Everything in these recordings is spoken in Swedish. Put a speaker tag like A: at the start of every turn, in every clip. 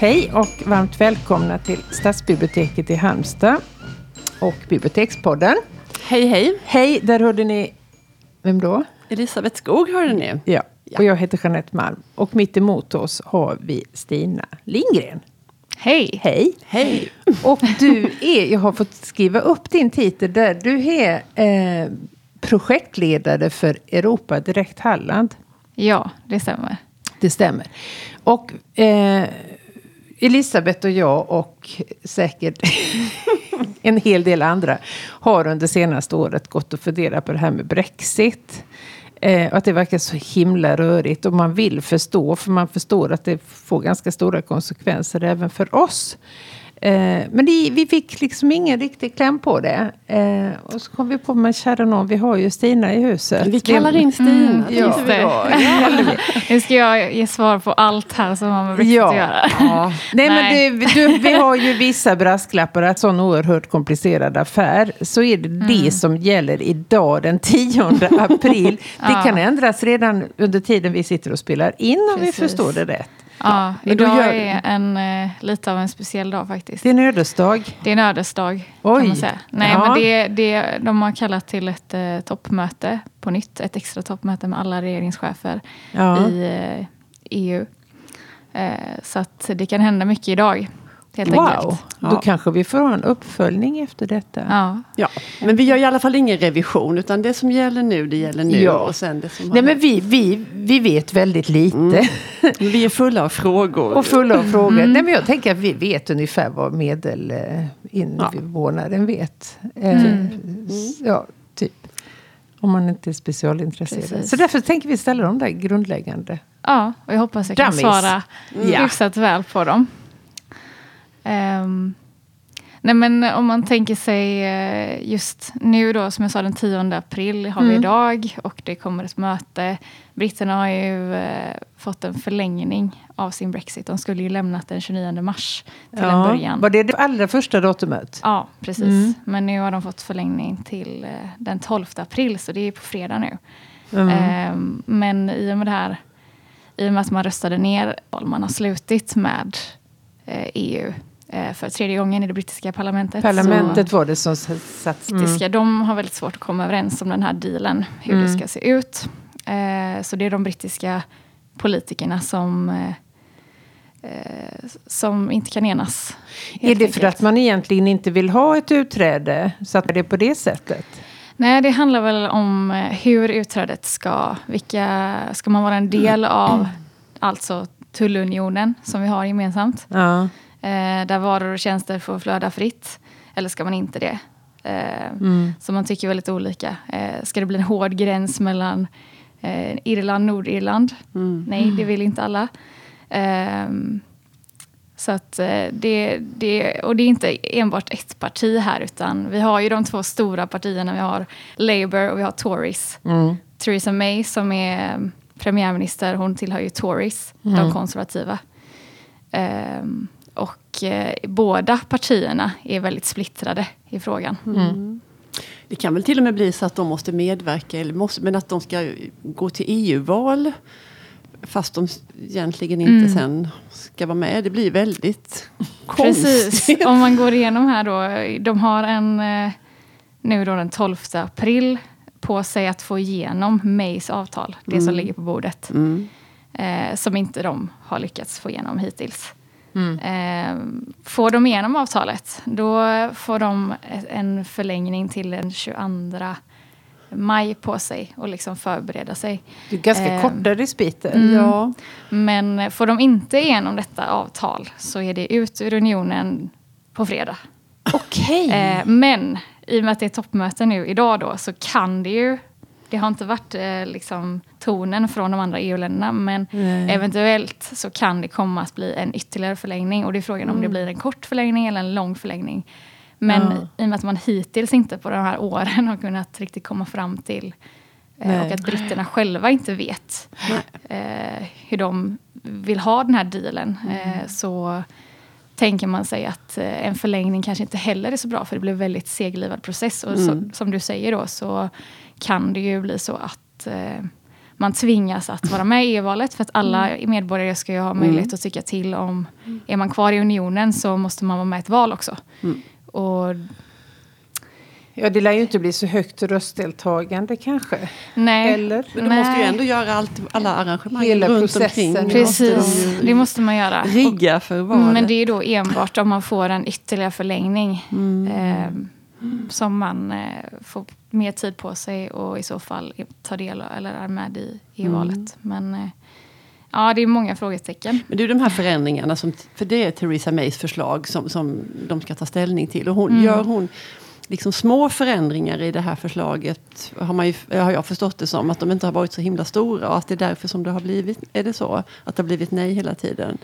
A: Hej och varmt välkomna till Stadsbiblioteket i Halmstad och Bibliotekspodden.
B: Hej hej!
A: Hej, där hörde ni... Vem då?
B: Elisabeth Skog hörde ni.
A: Ja, och jag heter Jeanette Malm. Och mitt emot oss har vi Stina Lindgren.
C: Hej!
A: Hej!
B: Hej!
A: Och du är, jag har fått skriva upp din titel där, du är eh, projektledare för Europa Direkt Halland.
C: Ja, det stämmer.
A: Det stämmer. Och eh, Elisabeth och jag och säkert en hel del andra har under senaste året gått och funderat på det här med Brexit. Eh, att det verkar så himla rörigt och man vill förstå för man förstår att det får ganska stora konsekvenser även för oss. Eh, men det, vi fick liksom ingen riktig kläm på det. Eh, och så kom vi på, men kära någon, vi har ju Stina i huset.
B: Vi kallar in Stina.
C: Mm,
A: ja.
B: vi.
C: Nu ska jag ge svar på allt här som har med Brexit
A: Ja.
C: göra.
A: Ja. Nej,
C: Nej.
A: men du, du, vi har ju vissa brasklappar. Att sån oerhört komplicerad affär. Så är det det som gäller idag den 10 april. Det
C: Ja.
A: kan ändras redan under tiden vi sitter och spelar in om vi
C: Precis.
A: förstår det rätt.
C: Ja,
A: då
C: idag
A: gör-
C: är en, eh, lite av en speciell dag faktiskt.
A: Det är en ödesdag.
C: Det är en ödesdag
A: Oj.
C: kan man säga. Nej,
A: Ja.
C: men det, det, de har kallat till ett eh, toppmöte på nytt. Ett extra toppmöte med alla regeringschefer
A: Ja.
C: i eh, EU. Eh, så att det kan hända mycket idag. Helt
A: Wow,
C: enkelt.
A: då
B: Ja.
A: kanske vi får ha en uppföljning efter detta.
C: Ja.
B: Ja, men vi gör i alla fall ingen revision, utan det som gäller nu, det gäller nu.
A: Ja.
B: Och sen det som
A: Nej, men vi, vi, vi vet väldigt lite.
B: vi är fulla av frågor.
A: Och fulla av frågor.
C: Mm.
A: Nej, men jag tänker att vi vet ungefär vad medelinvånaren vet. Eh,
C: Mm.
A: Ja, typ. Om man inte är specialintresserad.
C: Precis.
A: Så därför tänker vi ställa de där grundläggande.
C: Ja, och jag hoppas jag kan
A: Dummies.
C: svara
A: Ja.
C: hyfsat väl på dem. Ehm, nej men om man tänker sig eh, just nu då, som jag sa den 10 april har vi
A: Mm.
C: idag och det kommer ett möte. Britterna har ju eh, fått en förlängning av sin Brexit. De skulle ju lämnat den 29 mars till en början.
A: Var det det allra första datumet?
C: Ja, precis.
A: Mm.
C: Men nu har de fått förlängning till eh, den 12 april, så det är på fredag nu.
A: Mm.
C: Ehm, men i och med det här, i och med att man röstade ner, man har slutit med EU eh, för tredje gången i det brittiska parlamentet.
A: Parlamentet var det som satt...
C: Brittiska, de har väldigt svårt att komma överens om den här dealen, hur
A: Mm.
C: det ska se ut. Eh, så det är de brittiska politikerna som eh, eh, som inte kan enas.
A: Är det för
C: enkelt.
A: att man egentligen inte vill ha ett utträde? Så att det är på det sättet?
C: Nej, det handlar väl om eh, hur utträdet ska... Vilka, ska man vara en del av alltså tullunionen som vi har gemensamt?
A: Ja.
C: Eh, där varor och tjänster får flöda fritt. Eller ska man inte det? Eh,
A: Mm.
C: Så man tycker väldigt olika. Eh, ska det bli en hård gräns mellan Irland och Nordirland?
B: Mm.
C: Nej, det vill inte alla. Ehm, så det, det, och det är inte enbart ett parti här, utan vi har ju de två stora partierna. Vi har Labour och vi har Tories.
A: Mm.
C: Theresa May som är eh, premiärminister, hon tillhör ju Tories,
A: Mm.
C: de konservativa. Ehm, och eh, båda partierna är väldigt splittrade i frågan.
A: Mm.
B: Det kan väl till och med bli så att de måste medverka, eller måste, men att de ska gå till EU-val. Fast de egentligen inte
C: Mm.
B: sen ska vara med. Det blir väldigt konstigt.
C: Precis, om man går igenom här då. De har en, eh, nu då den 12 april på sig att få igenom Mays avtal, det som ligger på bordet.
B: Mm.
C: Eh, som inte de har lyckats få igenom hittills.
A: Mm.
C: Eh, får de igenom avtalet, då får de en förlängning till den 22 maj på sig och liksom förbereda sig.
A: Det är ganska
C: Ehm,
A: korta respiter.
C: Mm.
B: Ja,
C: Men får de inte igenom detta avtal så är det ut ur unionen på fredag.
A: Okej.
C: Eh, men i och med att det är toppmöte nu idag då så kan det ju det har inte varit eh, liksom, tonen från de andra EU-länderna men
A: Nej.
C: eventuellt så kan det komma att bli en ytterligare förlängning och det är frågan om det blir en kort förlängning eller en lång förlängning. Men
A: Ja.
C: i och med att man hittills inte på de här åren har kunnat riktigt komma fram till eh, och att britterna själva inte vet eh, hur de vill ha den här dealen eh, så tänker man sig att eh, en förlängning kanske inte heller är så bra för det blir en väldigt seglivad process. Och så, som du säger då så kan det ju bli så att eh, man tvingas att vara med i EU-valet för att alla medborgare ska ju ha möjlighet att tycka till om, är man kvar i unionen så måste man vara med i ett val också. Och
A: Ja, det lär ju inte bli så högt röstdeltagande kanske.
C: nej,
A: Eller?
B: Men de måste ju ändå göra allt, alla arrangemang
A: Hela
B: runt
A: processen.
B: omkring.
C: Precis,
B: Måste
C: det måste man göra.
B: rigga för valet.
C: Men det är då enbart om man får en ytterligare förlängning.
B: Mm.
C: Eh, som man eh, får mer tid på sig och i så fall tar del av, eller är med i EU-valet.
B: Mm.
C: Men eh, ja, det är många frågetecken.
B: Men är de här förändringarna, som, för det är Theresa Mays förslag som, som de ska ta ställning till. Och hon,
C: Mm.
B: Gör hon liksom små förändringar i det här förslaget, har, man ju, har jag förstått det som, att de inte har varit så himla stora och att det är därför som det har blivit, är det så? Att det har blivit nej hela tiden?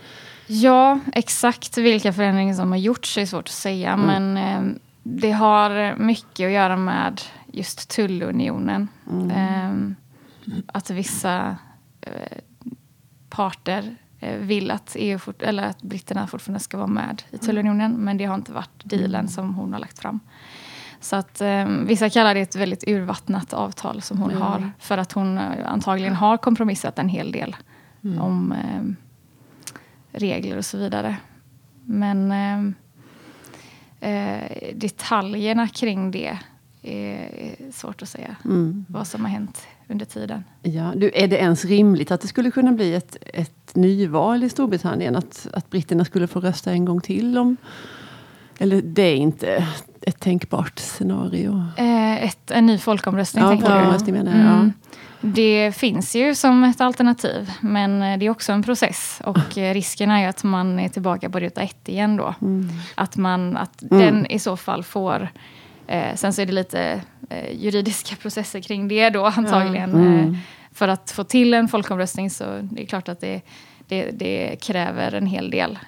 C: Ja, exakt vilka förändringar som har gjorts är svårt att säga.
B: Mm.
C: Men eh, det har mycket att göra med just tullunionen.
B: Mm.
C: Eh, att vissa eh, parter eh, vill att, EU fort, eller att britterna fortfarande ska vara med i tullunionen. Men det har inte varit dealen som hon har lagt fram. Så att eh, vissa kallar det ett väldigt urvattnat avtal som hon
B: Mm.
C: har. För att hon eh, antagligen har kompromissat en hel del om eh, regler och så vidare. Men eh, eh, detaljerna kring det är svårt att säga.
B: Mm.
C: Vad som har hänt under tiden.
B: Ja, du, är det ens rimligt att det skulle kunna bli ett, ett nyval i Storbritannien? Att, att britterna skulle få rösta en gång till? om Eller det är inte ett tänkbart scenario?
C: Eh, ett, en ny folkomröstning
B: Ja,
C: tänker du?
B: menar.
C: Mm. Det finns ju som ett alternativ, men eh, det är också en process. Och eh, risken är ju att man är tillbaka på ruta ett igen då.
B: Mm.
C: Att, man, att
B: Mm.
C: den i så fall får... Eh, sen så är det lite eh, juridiska processer kring det då antagligen.
B: Mm.
C: Eh, för att få till en folkomröstning så det är klart att det, det, det kräver en hel del.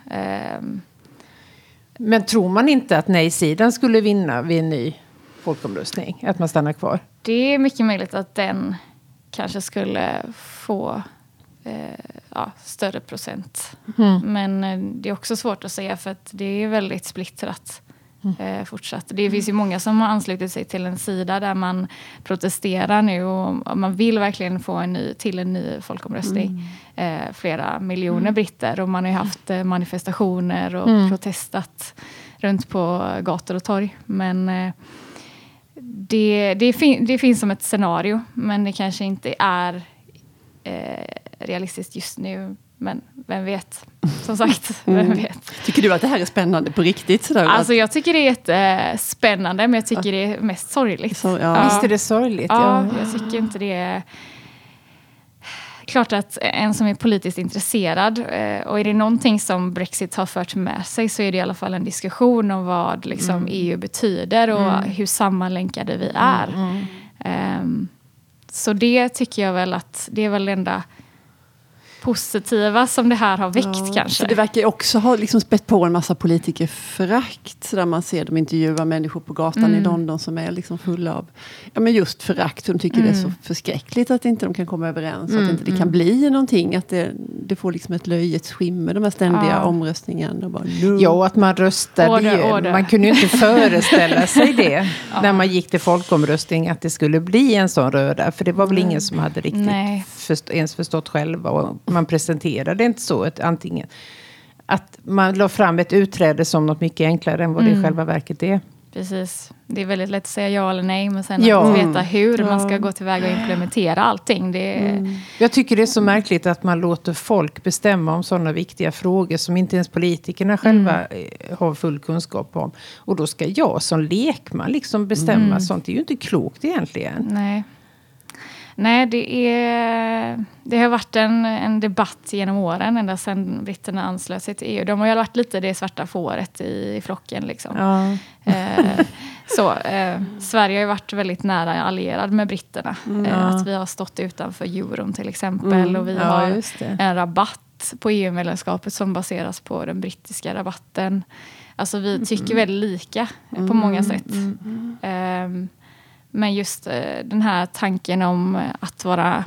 A: Men tror man inte att nej-sidan skulle vinna vid en ny folkomröstning? Att man stannar kvar?
C: det är mycket möjligt att den kanske skulle få eh, ja, större procent. Men eh, det är också svårt att säga för att det är väldigt splittrat. Eh, fortsatt. Det finns ju många som har anslutit sig till en sida där man protesterar nu och man vill verkligen få en ny, till en ny folkomröstning. Eh, flera miljoner britter och man har ju haft eh, manifestationer och protestat runt på gator och torg. Men eh, det, det, fin det finns som ett scenario, men det kanske inte är eh, realistiskt just nu. Men vem vet? Som sagt, vem vet?
B: Tycker du att det här är spännande på riktigt? Sådär,
C: Alltså jag tycker det är jättespännande, men jag tycker det är mest sorgligt.
B: Så, ja.
A: Visst är det sorgligt?
C: Ja, jag tycker inte det är... Klart att en som är politiskt intresserad, eh, och är det någonting som Brexit har fört med sig så är det i alla fall en diskussion om vad liksom, EU betyder och hur sammanlänkade vi är. Ehm, så det tycker jag väl att det är väl det enda positiva som det här har väckt
B: Ja,
C: kanske.
B: Det verkar också ha liksom spett på en massa politikerförakt. Där man ser dem intervjua människor på gatan
C: Mm.
B: i London som är liksom fulla av ja, men just förakt. De tycker det är
C: Mm.
B: så förskräckligt att inte de kan komma överens. Att inte det kan bli någonting. Att det, det får liksom ett löjets skimmer, de här ständiga
C: Ja.
B: omröstningarna. Och bara, no.
A: Ja, och att man röstade
C: Order, order.
A: Man kunde ju inte föreställa sig det när man gick till folkomröstning att det skulle bli en sån röra. För det var väl ingen som hade riktigt först, ens förstått själva. Och man presenterade inte så. Ett, antingen att man la fram ett utträde som något mycket enklare än vad det i själva verket är.
C: Precis. Det är väldigt lätt att säga ja eller nej, men sen
A: Ja.
C: att veta hur man
B: Ja.
C: ska gå tillväga och implementera allting. Det är,
A: Jag tycker det är så märkligt att man låter folk bestämma om sådana viktiga frågor som inte ens politikerna själva eh, har full kunskap om. Och då ska jag som lekman liksom bestämma sånt. Det är ju inte klokt egentligen.
C: Nej. Nej, det, är, det har varit en, en debatt genom åren, ända sedan britterna anslöt sig till EU. De har ju varit lite det svarta fåret i, i flocken. Liksom.
A: Ja.
C: Eh, så, eh, Sverige har ju varit väldigt nära allierad med britterna. Eh, att vi har stått utanför euron till exempel. Och vi
A: Ja,
C: har en rabatt på EU-medlemskapet som baseras på den brittiska rabatten. Alltså vi tycker väldigt lika eh, på många sätt. Men just eh, den här tanken om eh, att vara,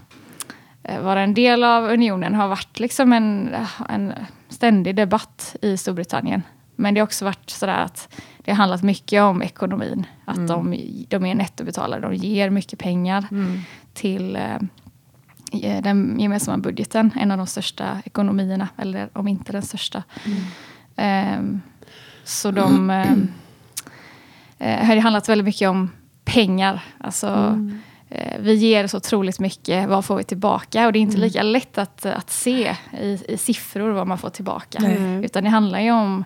C: eh, vara en del av unionen har varit liksom en, en ständig debatt i Storbritannien. Men det har också varit sådär att det har handlat mycket om ekonomin. Att de, de är nettobetalare, de ger mycket pengar till, eh, eh, den gemensamma budgeten, en av de största ekonomierna, eller om inte den största. Mm. så de eh, har handlat väldigt mycket om pengar. Alltså, mm. eh, vi ger så otroligt mycket, vad får vi tillbaka? Och det är inte mm. lika lätt att, att se i, i siffror vad man får tillbaka. Mm. Utan det handlar ju om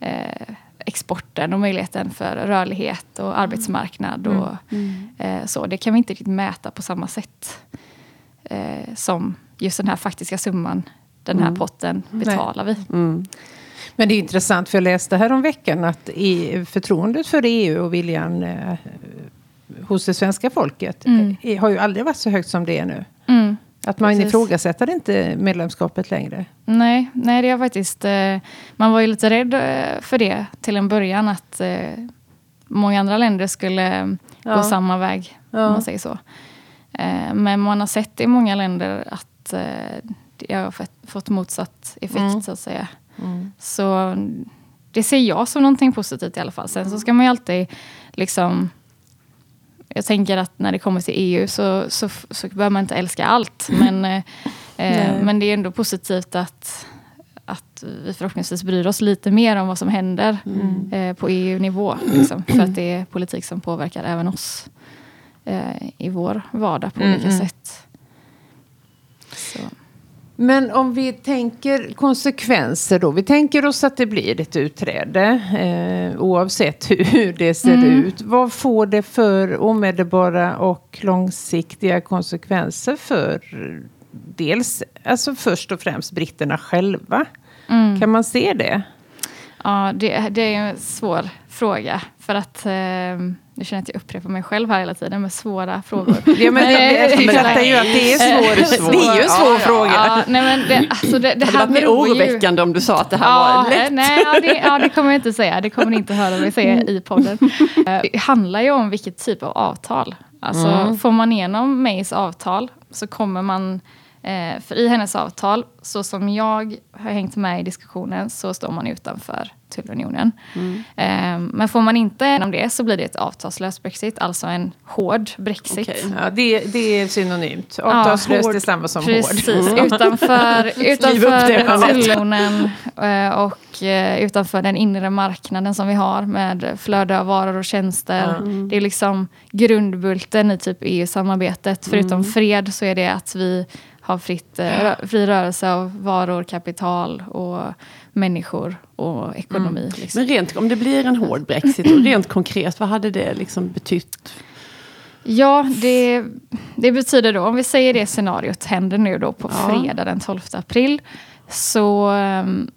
C: eh, exporten och möjligheten för rörlighet och arbetsmarknad. Och, mm. mm. eh, så. Det kan vi inte riktigt mäta på samma sätt eh, som just den här faktiska summan, den här mm. potten, betalar Nej. vi. Mm.
A: Men det är intressant, för jag läste här om veckan att i förtroendet för EU och viljan eh, hos det svenska folket mm. eh, har ju aldrig varit så högt som det är nu. Mm. Att man Precis. ifrågasätter inte medlemskapet längre.
C: Nej, nej det är faktiskt... Eh, man var ju lite rädd eh, för det till en början. Att eh, många andra länder skulle ja. gå samma väg, ja. om man säger så. Eh, men man har sett i många länder att det har fått motsatt effekt, mm. så att säga. Mm. Så det ser jag som någonting positivt i alla fall. Sen så ska man ju alltid liksom jag tänker att när det kommer till EU så, så, så behöver man inte älska allt. Men, eh, eh men det är ändå positivt att, att vi förhoppningsvis bryr oss lite mer om vad som händer mm. eh, på EU-nivå. Liksom, för att det är politik som påverkar även oss eh, i vår vardag på olika mm. sätt.
A: Så. Men om vi tänker konsekvenser då. Vi tänker oss att det blir ett utträde eh, oavsett hur det ser mm. ut. Vad får det för omedelbara och långsiktiga konsekvenser för dels, alltså först och främst britterna själva? Mm. Kan man se det?
C: Ja, det, det är en svår fråga. För att, eh, jag känner att jag upprepar mig själv här hela tiden med svåra frågor.
A: ja, men vi fattar ju att det är svår, det är ju en svår ja, fråga. Ja,
B: nej, men det, alltså det, det, det hade varit oroväckande om du sa att det här ja, var lätt.
C: Nej, ja det, ja, det kommer jag inte säga. Det kommer ni inte höra mig säga i podden. Eh, det handlar ju om vilket typ av avtal. Alltså, mm. Får man igenom Mays avtal så kommer man Eh, för i hennes avtal, så som jag har hängt med i diskussionen, så står man utanför tullunionen. Mm. Eh, men får man inte genom det så blir det ett avtalslös brexit, alltså en hård brexit. Okay.
A: Ja, det, det är synonymt. Avtalslöst ja, är samma som
C: precis,
A: hård.
C: Mm. Utanför, utanför tullunionen eh, och eh, utanför den inre marknaden som vi har med flöde av varor och tjänster. Mm. Det är liksom grundbulten i typ EU-samarbetet. Förutom mm. fred så är det att vi har fritt, eh, fri rörelse av varor, kapital och människor och ekonomi. Mm.
B: Liksom. Men rent, om det blir en hård Brexit, rent konkret, vad hade det liksom betytt?
C: Ja, det, det betyder då, om vi säger det scenariot händer nu då på ja. fredag den 12 april, så, ehm,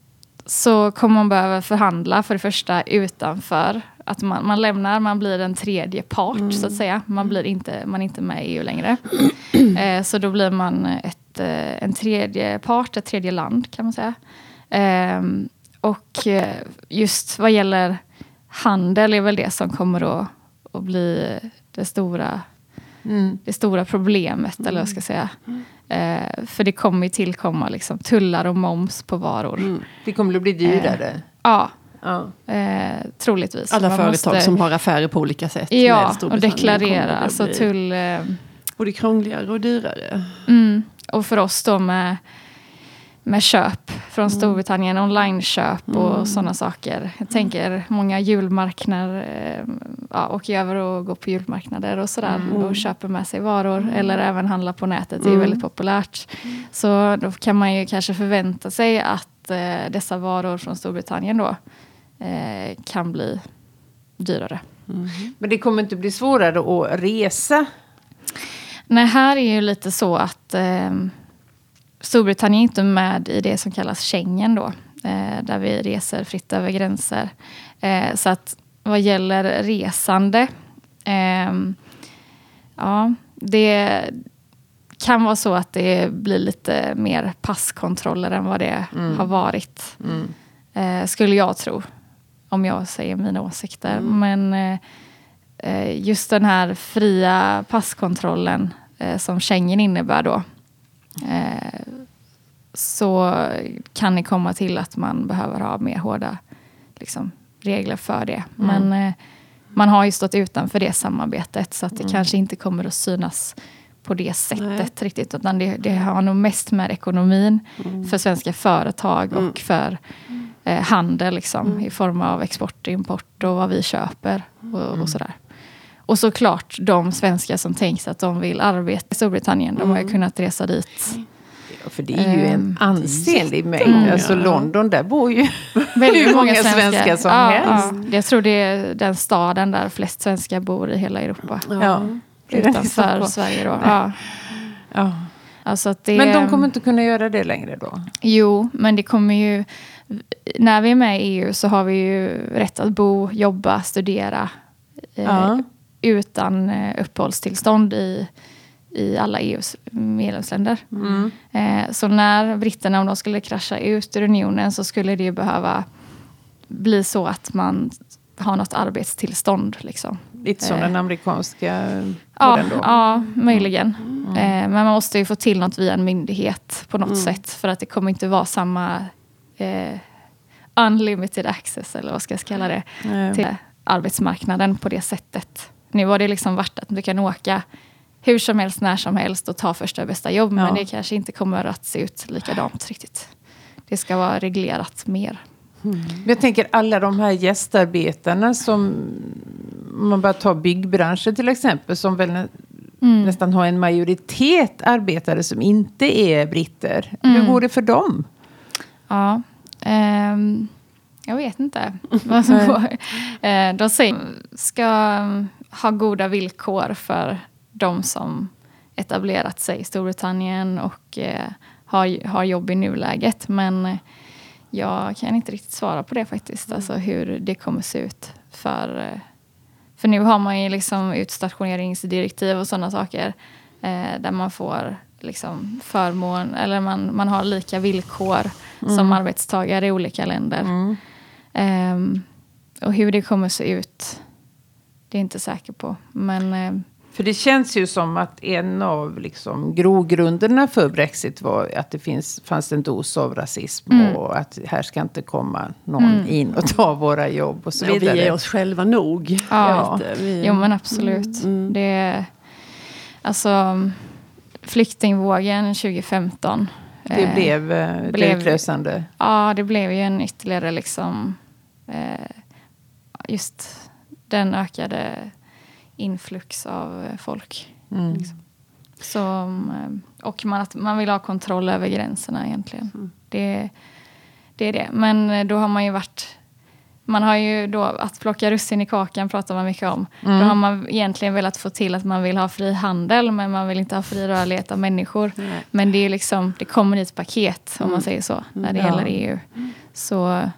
C: så kommer man behöva förhandla för det första utanför att man, man lämnar, man blir en tredje part mm. så att säga. Man, blir inte, man är inte med i EU längre. eh, så då blir man ett, eh, en tredje part, ett tredje land kan man säga. Eh, och eh, just vad gäller handel är väl det som kommer att, att bli det stora, mm. det stora problemet, eller vad jag ska säga. Mm. Eh, för det kommer ju tillkomma liksom, tullar och moms på varor. Mm.
A: Det kommer att bli dyrare. Eh,
C: ja, Ja. Eh, troligtvis.
B: Alla Man företag måste... som har affärer på olika sätt.
C: Ja, och deklarera. Alltså tull... Eh...
B: Både krångligare och dyrare.
C: Mm. Och för oss då med, med köp från mm. Storbritannien, online-köp och mm. sådana saker. Jag tänker många julmarknader, eh, ja, åker över och går på julmarknader och sådär mm. och köper med sig varor. Mm. Eller även handla på nätet, det är mm. väldigt populärt. Så då kan man ju kanske förvänta sig att eh, dessa varor från Storbritannien då eh, kan bli dyrare.
A: Mm. Men det kommer inte bli svårare att resa?
C: Nej, här är ju lite så att eh, Storbritannien är inte med i det som kallas Schengen då. Eh, där vi reser fritt över gränser. Eh, så att vad gäller resande. Ehm, ja, det kan vara så att det blir lite mer passkontroller än vad det mm. har varit. Mm. Eh, skulle jag tro om jag säger mina åsikter. Mm. Men eh, just den här fria passkontrollen eh, som Schengen innebär då. Eh, så kan det komma till att man behöver ha mer hårda liksom, regler för det. Mm. Men eh, man har ju stått utanför det samarbetet så att det mm. kanske inte kommer att synas på det sättet Nej. riktigt. Utan det, det, har nog mest med ekonomin mm. för svenska företag mm. och för eh, handel liksom, mm. i form av export och import och vad vi köper och, och mm. sådär. Och såklart de svenskar som tänker att de vill arbeta i Storbritannien. De har ju mm. kunnat resa dit.
A: Ja, för det är ju en ehm, ansenlig mängd. Mm. Alltså London, där bor ju hur många svenskar, svenskar som ja, helst.
C: Ja. Jag tror det är den staden där flest svenskar bor i hela Europa. Ja. Utanför Sverige då. Ja.
A: Ja. Alltså det, men de kommer inte kunna göra det längre då?
C: Jo, men det kommer ju... När vi är med i EU så har vi ju rätt att bo, jobba, studera. Eh, ja utan eh, uppehållstillstånd i, i alla EUs medlemsländer. Mm. Eh, så när britterna, om de skulle krascha ut ur unionen så skulle det ju behöva bli så att man har något arbetstillstånd. Liksom.
A: Lite som eh, den amerikanska
C: ja, då? Ja, möjligen. Mm. Men man måste ju få till något via en myndighet på något mm. sätt. För att det kommer inte vara samma eh, unlimited access, eller vad ska jag kalla det, till arbetsmarknaden på det sättet. Nu har det liksom varit att du kan åka hur som helst, när som helst och ta första bästa jobb. Ja. Men det kanske inte kommer att se ut likadant riktigt. Det ska vara reglerat mer.
A: Mm. Jag tänker alla de här gästarbetarna som, om man bara tar byggbranschen till exempel, som väl mm. nästan har en majoritet arbetare som inte är britter. Mm. Hur går det för dem?
C: Ja, um, jag vet inte vad som går. Uh, de säger, ska ha goda villkor för de som etablerat sig i Storbritannien och eh, har, har jobb i nuläget. Men jag kan inte riktigt svara på det faktiskt, mm. alltså hur det kommer se ut. För, eh, för nu har man ju liksom utstationeringsdirektiv och sådana saker eh, där man får liksom förmån, eller man, man har lika villkor mm. som arbetstagare i olika länder. Mm. Um, och hur det kommer se ut det är jag inte säker på. Men, eh,
A: för det känns ju som att en av liksom, grogrunderna för Brexit var att det finns, fanns en dos av rasism. Mm. Och att här ska inte komma någon mm. in och ta våra jobb och så vidare.
B: Ja, vi är oss själva nog. Ja,
C: ja. Vi, jo men absolut. Mm. mm. Det, alltså, flyktingvågen 2015.
A: Det eh, blev eh, blev, utlösande.
C: Ja, det blev ju en ytterligare liksom... Eh, just den ökade influx av eh, folk. Mm. Liksom. Som, eh, och man, att man vill ha kontroll över gränserna egentligen. Mm. Det, det är det. Men eh, då har man ju varit man har ju då, att plocka russin i kakan pratar man mycket om. Mm. Då har man egentligen velat få till att man vill ha fri handel men man vill inte ha fri rörlighet av människor. Nej. Men det, är liksom, det kommer i ett paket om man mm. säger så, när det ja. gäller EU. Så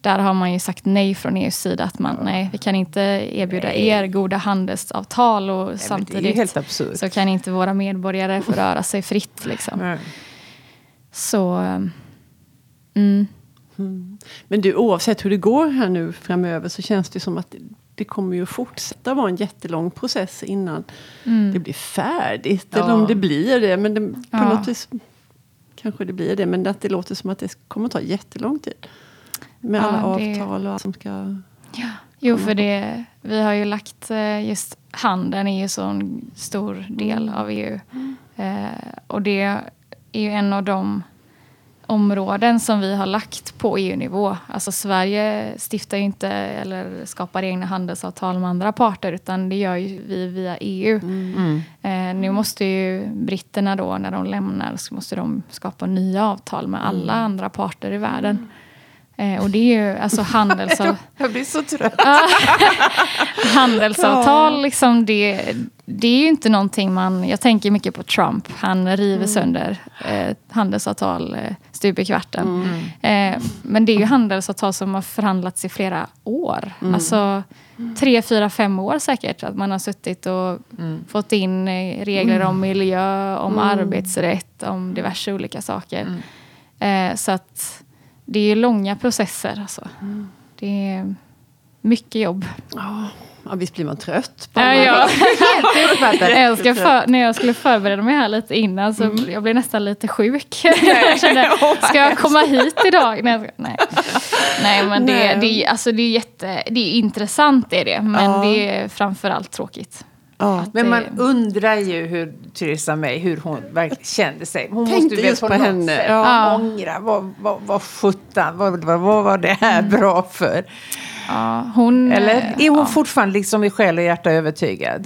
C: där har man ju sagt nej från EUs sida. Att man, nej, vi kan inte erbjuda nej. er goda handelsavtal och nej, samtidigt så kan inte våra medborgare få röra sig fritt. Liksom. Så, mm.
B: Mm. Men du, oavsett hur det går här nu framöver så känns det som att det kommer ju fortsätta vara en jättelång process innan mm. det blir färdigt. Ja. Eller om det blir det. Men det, på ja. något vis kanske det blir det. Men att det låter som att det kommer ta jättelång tid. Med alla ja, det... avtal och allt som ska...
C: Ja. Jo, för det, vi har ju lagt eh, just handeln är ju så en stor del mm. av EU. Mm. Eh, och det är ju en av de områden som vi har lagt på EU-nivå. Alltså Sverige stiftar ju inte eller skapar egna handelsavtal med andra parter utan det gör ju vi via EU. Mm. Eh, nu måste ju britterna då när de lämnar så måste de skapa nya avtal med alla mm. andra parter i världen. Eh, och det är ju alltså handelsavtal.
A: Jag blir så trött.
C: handelsavtal, liksom det, det är ju inte någonting man... Jag tänker mycket på Trump. Han river mm. sönder eh, handelsavtal eh, stup i kvarten. Mm. Eh, men det är ju handelsavtal som har förhandlats i flera år. Mm. Alltså tre, fyra, fem år säkert. Att man har suttit och mm. fått in eh, regler om miljö, om mm. arbetsrätt, om diverse olika saker. Mm. Eh, så att det är långa processer. Alltså. Mm. Det är mycket jobb.
B: Oh. Ja, visst blir man trött. På
C: ja, ja. jag ska för, när jag skulle förbereda mig här lite innan så mm. jag blev nästan lite sjuk. jag kände, ska jag komma hit idag? Nej, nej. nej men det, det, alltså, det är jätte, det är intressant är det, men ja. det är framförallt tråkigt.
B: Ja.
A: Men man
C: Det-
A: undrar ju hur Theresa May, hur hon kände sig. Hon
B: Tänkte
A: måste ju väl på
B: på henne,
A: sätt
B: ja.
A: ångra. Vad, vad, vad sjutton, vad, vad, vad var det här
B: Mm.
A: bra för?
C: Ja, hon,
A: Eller
C: eh,
A: är hon
C: ja.
A: fortfarande liksom i själ och hjärta övertygad?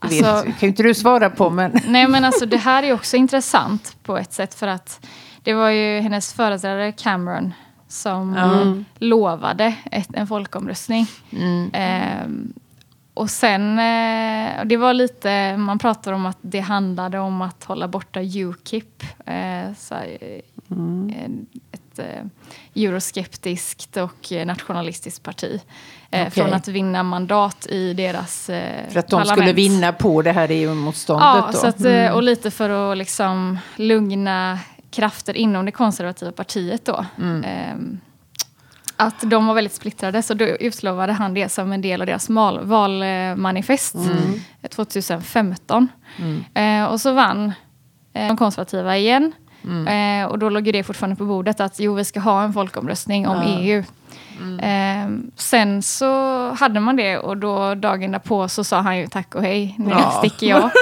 A: Det
C: Alltså-
A: kan ju inte du svara på, men...
C: Nej men alltså det här är också intressant på ett sätt för att det var ju hennes företrädare Cameron som
A: Mm.
C: lovade ett, en folkomröstning. Ehm, och sen, eh, det var lite, man pratar om att det handlade om att hålla borta Ukip. Eh, så här, eh, ett euroskeptiskt och nationalistiskt parti.
A: Okej.
C: Från att vinna mandat i deras eh,
A: För att de
C: parlament.
A: skulle vinna på det här EU-motståndet
C: Ja,
A: då?
C: så att, eh, och lite för att liksom lugna krafter inom det konservativa partiet då. Ehm, att de var väldigt splittrade, så då utlovade han det som en del av deras valmanifest eh, 2015. Eh, och så vann eh, de konservativa igen. Eh, och då låg ju det fortfarande på bordet att jo, vi ska ha en folkomröstning om EU. Eh, sen så hade man det och då dagen därpå så sa han ju tack och hej, nu
A: Ja.
C: sticker jag.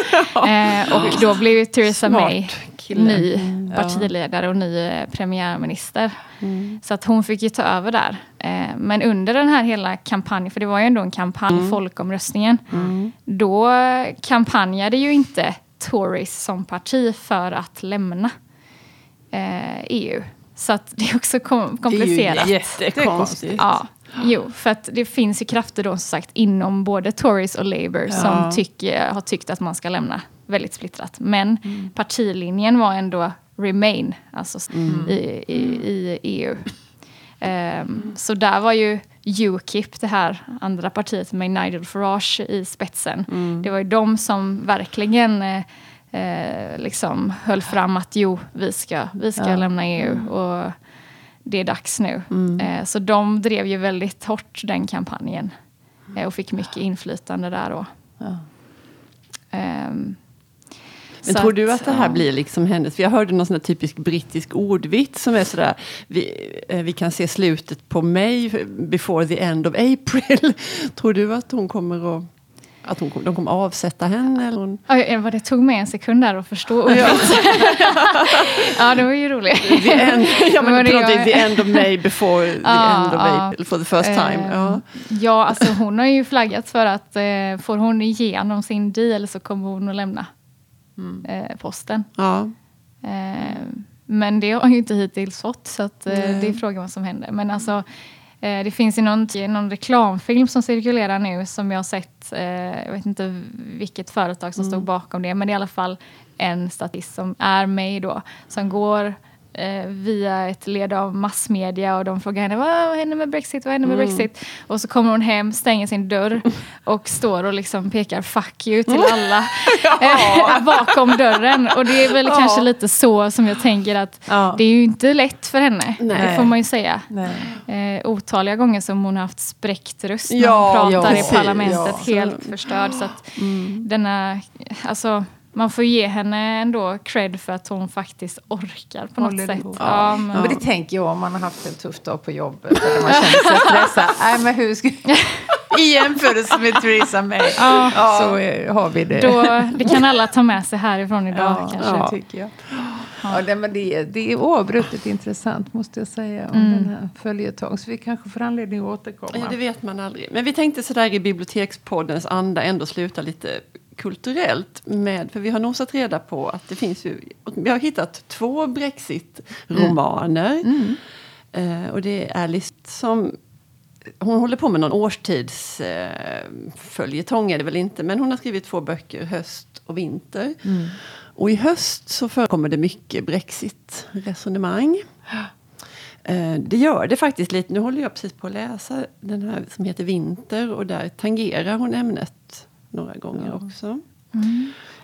C: Eh, och då blev ju Theresa
B: Smart
C: May
B: kille.
C: ny partiledare och ny eh, premiärminister. Så att hon fick ju ta över där. Eh, men under den här hela kampanjen, för det var ju ändå en kampanj, folkomröstningen, då kampanjade ju inte Tories som parti för att lämna EU. Så att det är också kom- komplicerat.
B: Jättekonstigt.
C: Ja, jo, för att det finns ju krafter då som sagt inom både Tories och Labour som tycker, har tyckt att man ska lämna väldigt splittrat. Men partilinjen var ändå Remain, alltså i, i, i EU. Ehm, så där var ju Ukip, det här andra partiet med Nigel Farage i spetsen. Det var ju de som verkligen eh, eh, liksom höll fram att jo, vi ska, vi ska lämna EU. Och det är dags nu. Eh, så de drev ju väldigt hårt den kampanjen. Eh, och fick mycket inflytande där då.
A: Ja.
C: Ehm,
B: Men tror du att det här
C: ja.
B: blir liksom hennes... För jag hörde någon sån typisk brittisk ordvits som är sådär... Vi, eh, vi kan se slutet på May before the end of April. tror du att hon kommer att... Att hon, kommer- de kommer avsätta henne? Eller hon,
C: Oj, vad det tog mig en sekund där att förstå ordet. ja, det var ju roligt.
B: the end, ja, men
C: Men det gör-
B: the end of May before the
C: Ja,
B: end of
C: ja.
B: April for the first time.
C: Eh,
B: Ja.
C: ja, alltså hon har ju flaggat för att eh, får hon igenom sin deal så kommer hon att lämna eh, posten.
B: Ja.
C: Eh, men det har hon ju inte hittills fått, så att, eh, det är frågan vad som händer. Men alltså, det finns ju någon, någon reklamfilm som cirkulerar nu som jag har sett, eh, jag vet inte vilket företag som stod bakom det, men det är i alla fall en statist som är med då, som går eh, via ett led av massmedia och de frågar henne vad, händer med Brexit, vad händer med Brexit? Och så kommer hon hem, stänger sin dörr och står och liksom pekar fuck you till alla eh, bakom dörren. Och det är väl
B: Ja.
C: kanske lite så som jag tänker att
A: Ja.
C: det är ju inte lätt för henne.
B: Nej.
C: Det får man ju säga. Eh, otaliga gånger som hon har haft spräckt röst när
B: Ja,
C: hon pratar i parlamentet helt förstörd. Så att
B: Mm.
C: denna, alltså, man får ge henne ändå cred för att hon faktiskt orkar på något sätt.
A: ihop.
C: Ja, men,
A: Men det tänker jag om man har haft en tuff dag på jobbet. Eller man känner sig stressad. Nej, men hur ska... I jämförelse med Theresa May
C: Ja.
A: så har vi det.
C: då, det kan alla ta med sig härifrån idag
A: ja,
C: kanske.
A: det tycker jag. Ja, det, men det, är- det är oavbrutet intressant måste jag säga om
C: Mm.
A: den här följetong. Så vi kanske får anledning att återkomma.
B: Ja, det vet man aldrig. Men vi tänkte sådär i bibliotekspoddens anda ändå sluta lite kulturellt med, för vi har nosat reda på att det finns ju, vi har hittat två Brexit-romaner. Eh, och det är Alice som, hon håller på med någon årstidsföljetong eh, är det väl inte, men hon har skrivit två böcker, Höst och Vinter. Och i höst så förekommer det mycket Brexit-resonemang. Eh, Det gör det faktiskt lite. Nu håller jag precis på att läsa den här som heter Vinter och där tangerar hon ämnet några gånger också.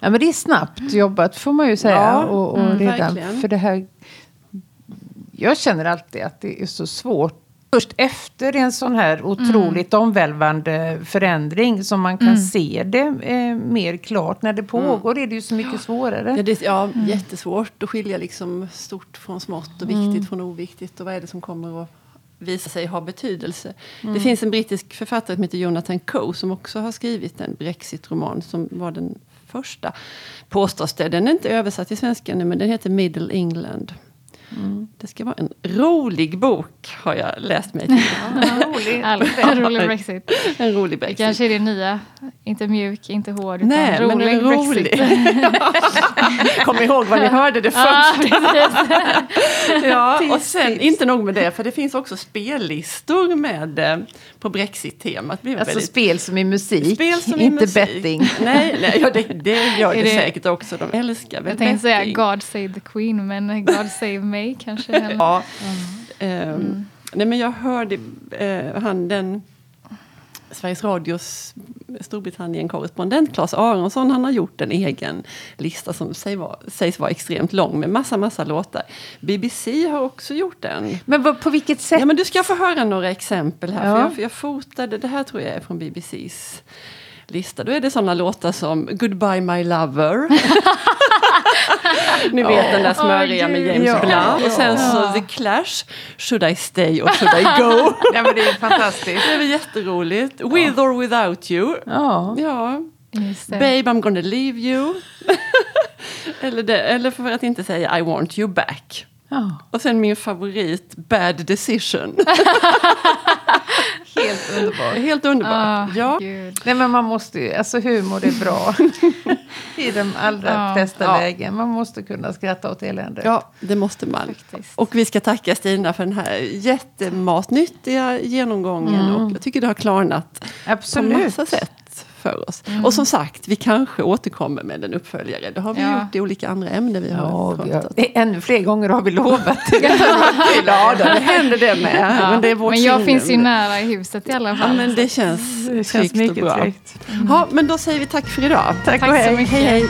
A: Ja, men det är snabbt jobbat får man ju säga.
B: Ja,
A: och, och
B: mm,
A: redan,
B: verkligen.
A: för det här, jag känner alltid att det är så svårt. Först efter en sån här otroligt omvälvande förändring som man kan se det eh, mer klart. När det pågår är det ju så mycket svårare.
B: Ja, det är ja, jättesvårt att skilja liksom stort från smått och viktigt från oviktigt och vad är det som kommer att visar sig ha betydelse. Det finns en brittisk författare som heter Jonathan Coe som också har skrivit en Brexit-roman som var den första. Påstås det. Den är inte översatt till svenska nu men den heter Middle England. Det ska vara en rolig bok har jag läst mig till.
C: Härligt, en rolig Brexit.
B: En rolig
C: Det
B: Brexit.
C: kanske är det nya. Inte mjuk, inte hård, utan
B: Nej,
C: rolig,
B: men en rolig.
C: Brexit.
B: Kom ihåg vad ni hörde det
C: Ja,
B: först. Ja, och sen inte nog med det, för det finns också spellistor med eh, på Brexit-temat.
A: Alltså
B: väldigt-
A: spel som i musik,
B: Spel som
A: inte
B: musik.
A: betting.
B: Nej, nej ja, det, det gör det,
C: det-
B: säkert också. De älskar väl
C: Jag tänkte säga
B: betting.
C: God save the Queen, men God save May kanske.
B: Ja.
C: Mm.
B: Ehm, Nej, men jag hörde eh, han den Sveriges Radios Storbritannien-korrespondent Claes Aronsson, han har gjort en egen lista som sägs vara extremt lång med massa, massa låtar. BBC har också gjort en.
A: Men på vilket sätt?
B: Ja, men du ska få höra några exempel här.
A: Ja.
B: För jag, jag fotade, det här tror jag är från BBCs lista. Då är det sådana låtar som Goodbye My Lover. Ni vet den där smöriga med
C: Åh,
B: James
A: gud.
B: Blunt. Och sen så
C: Ja.
B: The Clash, Should I Stay or Should I Go?
A: Ja, men det är fantastiskt.
B: det är väl jätteroligt. With or Without You.
A: Ja.
B: Ja. Babe I'm gonna leave you. eller, det, eller för att inte säga I want you back.
A: ja.
B: Och sen min favorit, Bad Decision.
A: Helt underbart.
B: Helt underbart.
C: Ah,
B: ja.
C: Gud.
A: Nej men man måste ju, alltså humor är bra. I de allra
C: Ja.
A: flesta
B: Ja.
A: lägen. Man måste kunna skratta åt elände.
B: ja, det måste man.
C: Faktiskt.
B: Och vi ska tacka Stina för den här jättematnyttiga genomgången. Och jag tycker det har klarnat på
A: Absolut.
B: massa sätt för oss. Och som sagt, vi kanske återkommer med en uppföljare. Det har vi
C: Ja.
B: gjort i olika andra ämnen vi har
A: Ja,
B: pratat
A: är ännu fler gånger har vi lovat.
B: Ja, då, det händer det med.
C: Ja.
B: Men, det är vårt
C: men jag
B: signum.
C: finns ju nära i huset i alla
B: Ja,
C: fall.
B: men det känns,
A: Det känns
B: tryggt och
A: mycket
B: bra.
A: tryggt.
B: Ja, men då säger vi tack för idag.
A: Tack,
C: Tack
A: och
C: så
A: hej.
C: mycket.
B: Hej, hej.